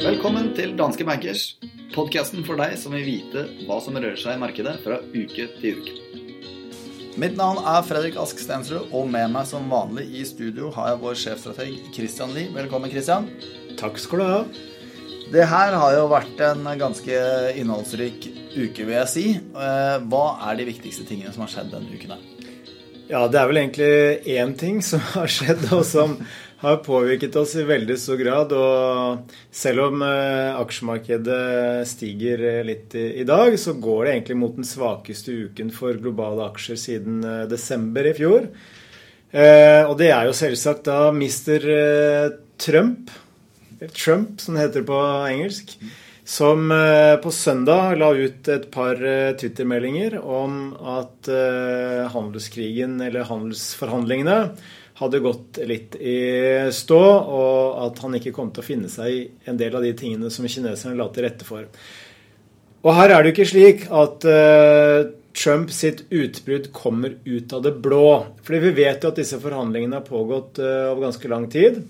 Velkommen til Danske Bankers, podkasten for deg som vil vite hva som rører seg i markedet fra uke til uke. Mitt navn er Fredrik Ask Stensrud, og med meg som vanlig i studio har jeg vår sjefstrateg Christian Lie. Velkommen, Christian. Takk skal du ha. Det her har jo vært en ganske innholdsrik uke, vil jeg si. Eh, Hva er de viktigste tingene som har skjedd denne uken? her? Ja, det er vel egentlig én ting som har skjedd, og som har påvirket oss i veldig stor grad. Og selv om eh, aksjemarkedet stiger eh, litt i, dag, så går det egentlig mot den svakeste uken for globale aksjer siden desember i fjor. Og det er jo selvsagt da eh, Trump, Trump som det heter på engelsk, som eh, på søndag la ut et par twittermeldinger Twitter-meldinger om at eh, handelskrigen, eller handelsforhandlingene, hadde gått litt i stå, og at han ikke kom til å finne seg i en del av de tingene som kineserne la til rette for. Og her er det jo ikke slik at eh, Trump sitt utbrudd kommer ut av det blå. Fordi vi vet jo at disse forhandlingene har pågått eh, over ganske lang tid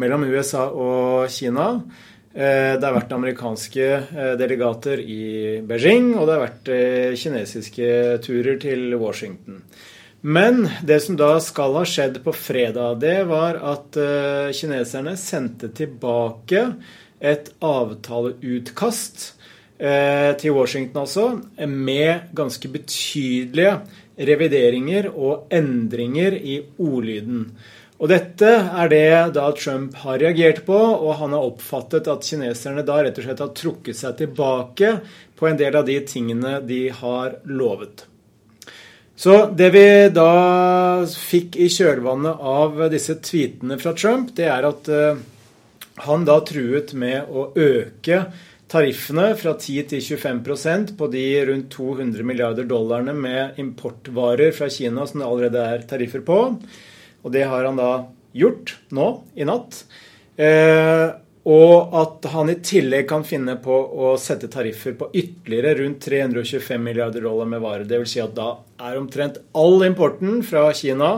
mellom USA og Kina. Eh, Det har vært amerikanske eh, delegater i Beijing, og det har vært eh, kinesiske turer til Washington. Men det som da skal ha skjedd på fredag, det var at kineserne sendte tilbake et avtaleutkast til Washington altså, med ganske betydelige revideringer og endringer i ordlyden. Og dette er det da Trump har reagert på, og han har oppfattet at kineserne da rett og slett har trukket seg tilbake på en del av de tingene de har lovet. Så det vi da fikk i kjølvannet av disse tweetene fra Trump, det er at eh, han da truet med å øke tariffene fra 10 til 25% på de rundt 200 milliarder dollarene med importvarer fra Kina som det allerede er tariffer på. Og det har han da gjort nå i natt. Eh, og at han i tillegg kan finne på å sette tariffer på ytterligere rundt 325 milliarder dollar med varer. Dvs. Si at da er omtrent all importen fra Kina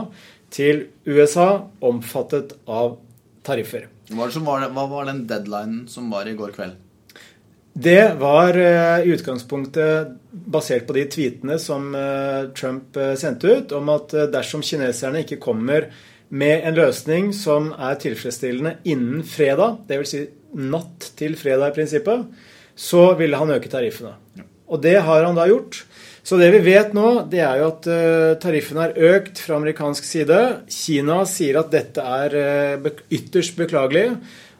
til USA omfattet av tariffer. Hva var, det hva var den deadlinen som var i går kveld? Det var eh, i utgangspunktet basert på de tweetene som eh, Trump eh, sendte ut, om at dersom kineserne ikke kommer med en løsning som er tilfredsstillende innen fredag, dvs. Si natt til fredag i prinsippet, så ville han øke tariffene. Og det har han da gjort. Så det vi vet nå, det er jo at tariffene er økt fra amerikansk side. Kina sier at dette er ytterst beklagelig,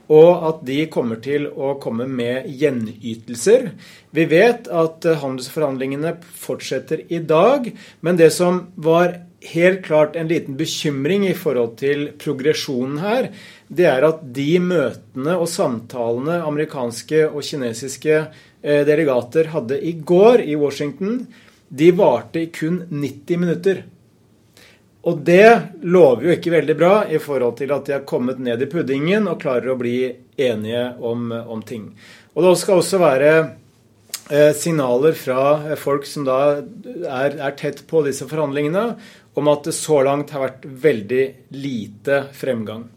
og at de kommer til å komme med gjenytelser. Vi vet at eh, handelsforhandlingene fortsetter i dag, men det som var helt klart en liten bekymring i forhold til progresjonen her, det er at de møtene og samtalene amerikanske og kinesiske eh, delegater hadde i går i Washington, de varte i kun 90 minutter. Og det lover jo ikke veldig bra i forhold til at de har kommet ned i puddingen og klarer å bli enige om, om ting. Og det skal også være eh, signaler fra eh, folk som da er, er tett på disse forhandlingene, om at det så langt har vært veldig lite fremgang.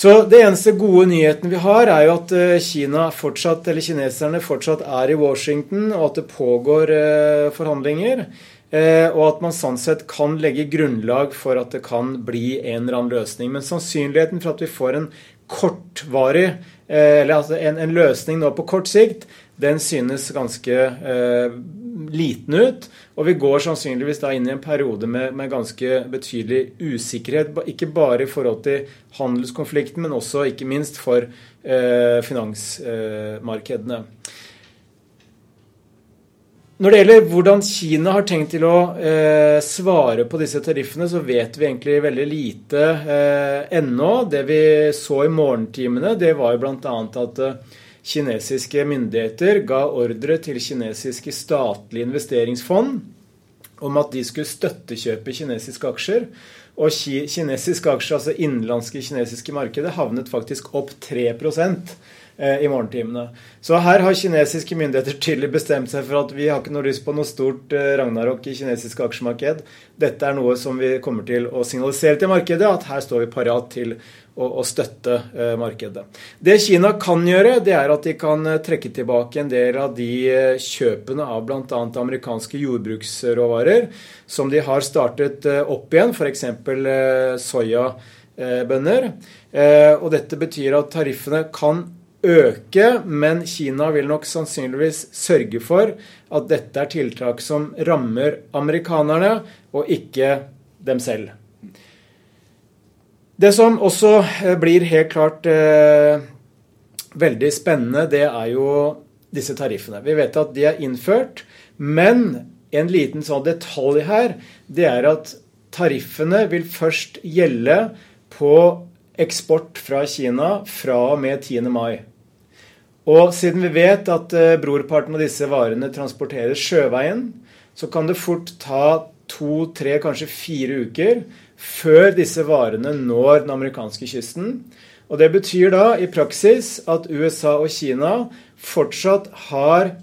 Så Det eneste gode nyheten vi har, er jo at eh, Kina fortsatt, eller kineserne fortsatt er i Washington, og at det pågår eh, forhandlinger. Eh, og at man sånn sett kan legge grunnlag for at det kan bli en eller annen løsning. Men sannsynligheten for at vi får en kortvarig, eh, eller altså en, en løsning nå på kort sikt, den synes ganske eh, liten ut. Og vi går sannsynligvis da inn i en periode med, med ganske betydelig usikkerhet. Ikke bare i forhold til handelskonflikten, men også ikke minst for eh, finansmarkedene. Når det gjelder hvordan Kina har tenkt til å eh, svare på disse tariffene, så vet vi egentlig veldig lite eh, ennå. Det vi så i morgentimene, det var jo bl.a. at eh, kinesiske myndigheter ga ordre til kinesiske statlige investeringsfond om at de skulle støttekjøpe kinesiske aksjer. Og kinesiske aksjer, altså innenlandske kinesiske markedet, havnet faktisk opp 3 eh, i morgentimene. Så her har kinesiske myndigheter tydelig bestemt seg for at vi har ikke noe lyst på noe stort ragnarok i kinesiske aksjemarked. Dette er noe som vi kommer til å signalisere til markedet, at her står vi parat til å, å støtte eh, markedet. Det Kina kan gjøre, det er at de kan eh, trekke tilbake en del av de eh, kjøpene av bl.a. amerikanske jordbruksråvarer som de har startet eh, opp igjen, f.eks. Eh, soyabønner. Eh, og dette betyr at tariffene kan øke, men Kina vil nok sannsynligvis sørge for at dette er tiltak som rammer amerikanerne, og ikke dem selv. Det som også eh, blir helt klart eh, veldig spennende, det er jo disse tariffene. Vi vet at de er innført, men en liten sånn detalj her, det er at tariffene vil først gjelde på eksport fra Kina fra og med 10. mai. Og siden vi vet at eh, brorparten av disse varene transporteres sjøveien, så kan det fort ta to, tre, kanskje fire uker før disse varene når den amerikanske kysten. Og Det betyr da i praksis at USA og Kina fortsatt har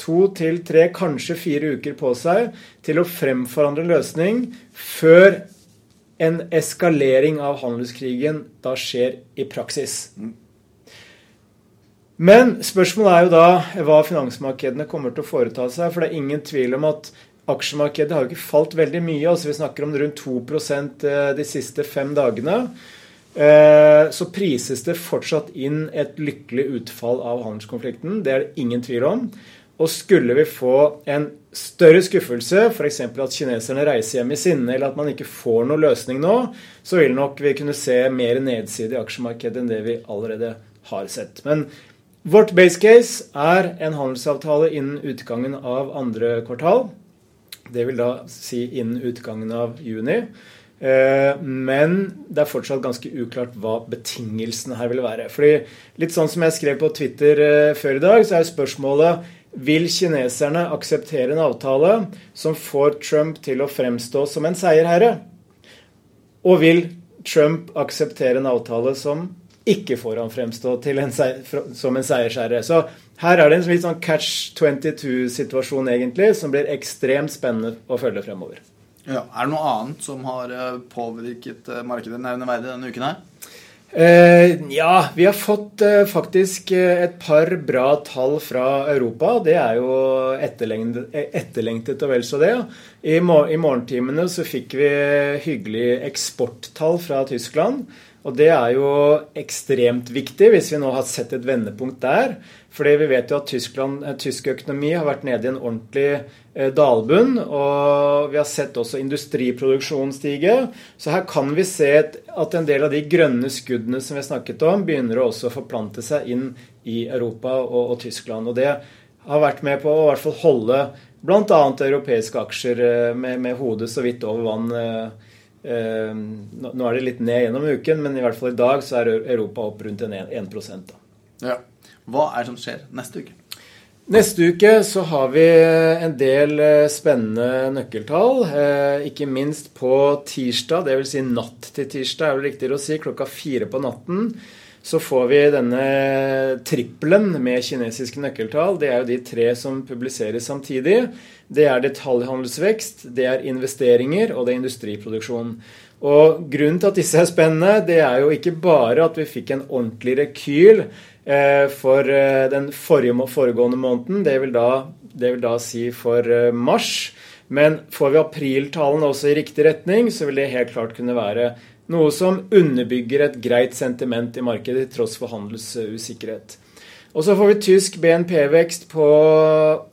to til tre, kanskje fire uker på seg til å fremforandre løsning før en eskalering av handelskrigen da skjer i praksis. Men spørsmålet er jo da hva finansmarkedene kommer til å foreta seg. For det er ingen tvil om at Aksjemarkedet har jo ikke falt veldig mye. altså Vi snakker om rundt 2 eh, de siste fem dagene. Eh, så prises det fortsatt inn et lykkelig utfall av handelskonflikten. Det er det ingen tvil om. Og skulle vi få en større skuffelse, f.eks. at kineserne reiser hjem i sinne, eller at man ikke får noen løsning nå, så vil nok vi kunne se mer nedside i aksjemarkedet enn det vi allerede har sett. Men vårt base case er en handelsavtale innen utgangen av andre kvartal. Det vil da si innen utgangen av juni. Eh, men det er fortsatt ganske uklart hva betingelsene her vil være. Fordi litt sånn som jeg skrev på Twitter eh, før i dag, så er spørsmålet vil kineserne akseptere en avtale som får Trump til å fremstå som en seierherre? Og vil Trump akseptere en avtale som ikke får han fremstå en som en seiersherre? Så her er det en litt sånn catch 22-situasjon, egentlig, som blir ekstremt spennende å følge fremover. Ja, Er det noe annet som har eh, påvirket eh, markedet nevneverdig denne uken her? Eh, ja, vi har fått eh, faktisk eh, et par bra tall fra Europa. Det er jo etterlengtet, etterlengtet og vel så det. I, mor I morgentimene så fikk vi hyggelige eksporttall fra Tyskland. Og det er jo ekstremt viktig hvis vi nå har sett et vendepunkt der. Fordi vi vet jo at Tyskland, eh, tysk økonomi har vært nede i en ordentlig eh, dalbunn. Og vi har sett også industriproduksjonen stige. Så her kan vi se at en del av de grønne skuddene som vi har snakket om, begynner å også forplante seg inn i Europa og, og Tyskland. Og det har vært med på å i hvert fall holde bl.a. europeiske aksjer eh, med, med hodet så vidt over vann nå er det litt ned gjennom uken, men i hvert fall i dag så er Europa opp rundt en 1 da. Ja. Hva er det som skjer neste uke? Neste uke så har vi en del eh, spennende nøkkeltall. Eh, ikke minst på tirsdag, dvs. Si natt til tirsdag, er det riktigere å si, klokka fire på natten så får vi denne trippelen med kinesiske nøkkeltall. Det er jo de tre som publiseres samtidig. Det er detaljhandelsvekst, det er investeringer, og det er industriproduksjon. Og Grunnen til at disse er spennende, det er jo ikke bare at vi fikk en ordentlig rekyl eh, for eh, den forrige, foregående måneden, det vil, da, det vil da si for eh, mars. Men får vi apriltallene også i riktig retning, så vil det helt klart kunne være noe som underbygger et greit sentiment i markedet til tross for handelsusikkerhet. Og så får vi tysk BNP-vekst på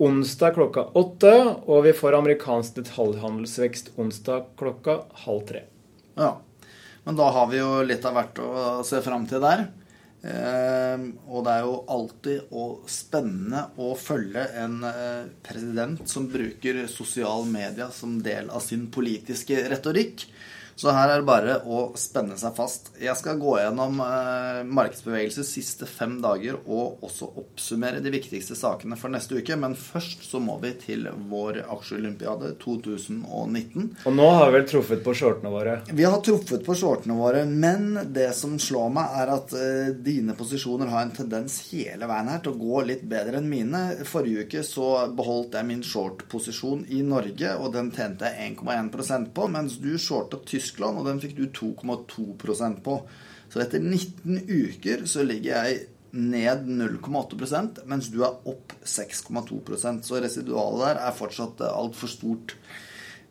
onsdag klokka åtte. Og vi får amerikansk detaljhandelsvekst onsdag klokka halv tre. Ja, men da har vi jo litt av hvert å se fram til der. Eh, og det er jo alltid spennende å følge en eh, president som bruker sosial media som del av sin politiske retorikk. Så her er det bare å spenne seg fast. Jeg skal gå gjennom eh, markedsbevegelser siste fem dager og også oppsummere de viktigste sakene for neste uke. Men først så må vi til vår aksjeolympiade 2019. Og nå har vi vel truffet på shortene våre? Vi har truffet på shortene våre, men det som slår meg, er at eh, dine posisjoner har en tendens hele veien her til å gå litt bedre enn mine. Forrige uke så beholdt jeg min short-posisjon i Norge, og den tjente jeg 1,1% på, mens du shorta Tyskland Tyskland, og den fikk du 2,2% på. Så etter 19 uker så ligger jeg ned 0,8% mens du er opp 6,2% Så residualet der er fortsatt altfor stort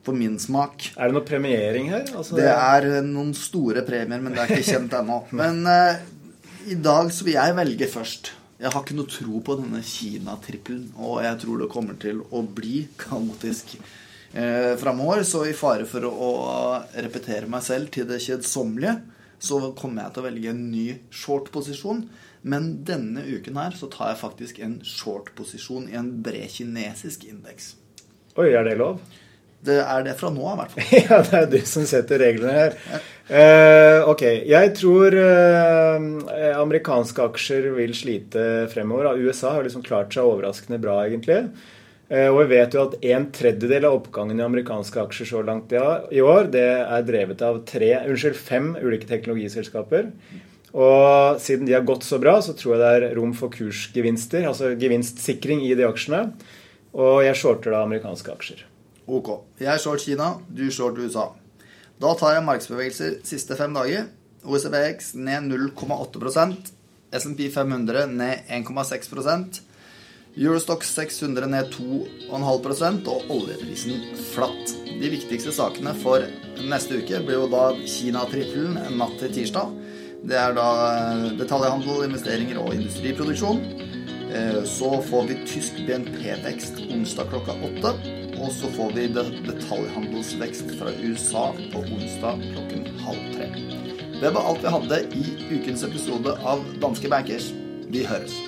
for min smak. Er det noe premiering her? Altså, det er noen store premier, men det er ikke kjent ennå. Men eh, i dag så vil jeg velge først. Jeg har ikke noe tro på denne Kina-trippelen, og jeg tror det kommer til å bli kaotisk eh, framover. Så i fare for å, repetere meg selv til det kjedsommelige, så kommer jeg til å velge en ny short-posisjon. Men denne uken her så tar jeg faktisk en short-posisjon i en bred kinesisk indeks. Oi, er det lov? Det er det fra nå av, i hvert fall. ja, det er du som setter reglene her. Uh, ok. Jeg tror uh, amerikanske aksjer vil slite fremover. USA har liksom klart seg overraskende bra, egentlig. Eh, og vi vet jo at en tredjedel av oppgangen i amerikanske aksjer så langt i år, det er drevet av tre, unnskyld, fem ulike teknologiselskaper. Og siden de har gått så bra, så tror jeg det er rom for kursgevinster, altså gevinstsikring i de aksjene. Og jeg shorter da amerikanske aksjer. Ok. Jeg short Kina, du short USA. Da tar jeg markedsbevegelser siste fem dager. OECBX ned 0,8% SMP 500 ned 1,6 Eurostock 600 ned 2,5% og oljeprisen flatt. De viktigste sakene for neste uke blir jo da Kina-trippelen natt til tirsdag. Det er da eh, detaljhandel, investeringer og industriproduksjon. Eh, så får vi tysk BNP-vekst onsdag klokka åtte. Og så får vi detaljhandelsvekst fra USA på onsdag klokken halv tre. Det var alt vi hadde i ukens episode av Danske Bankers. Vi høres.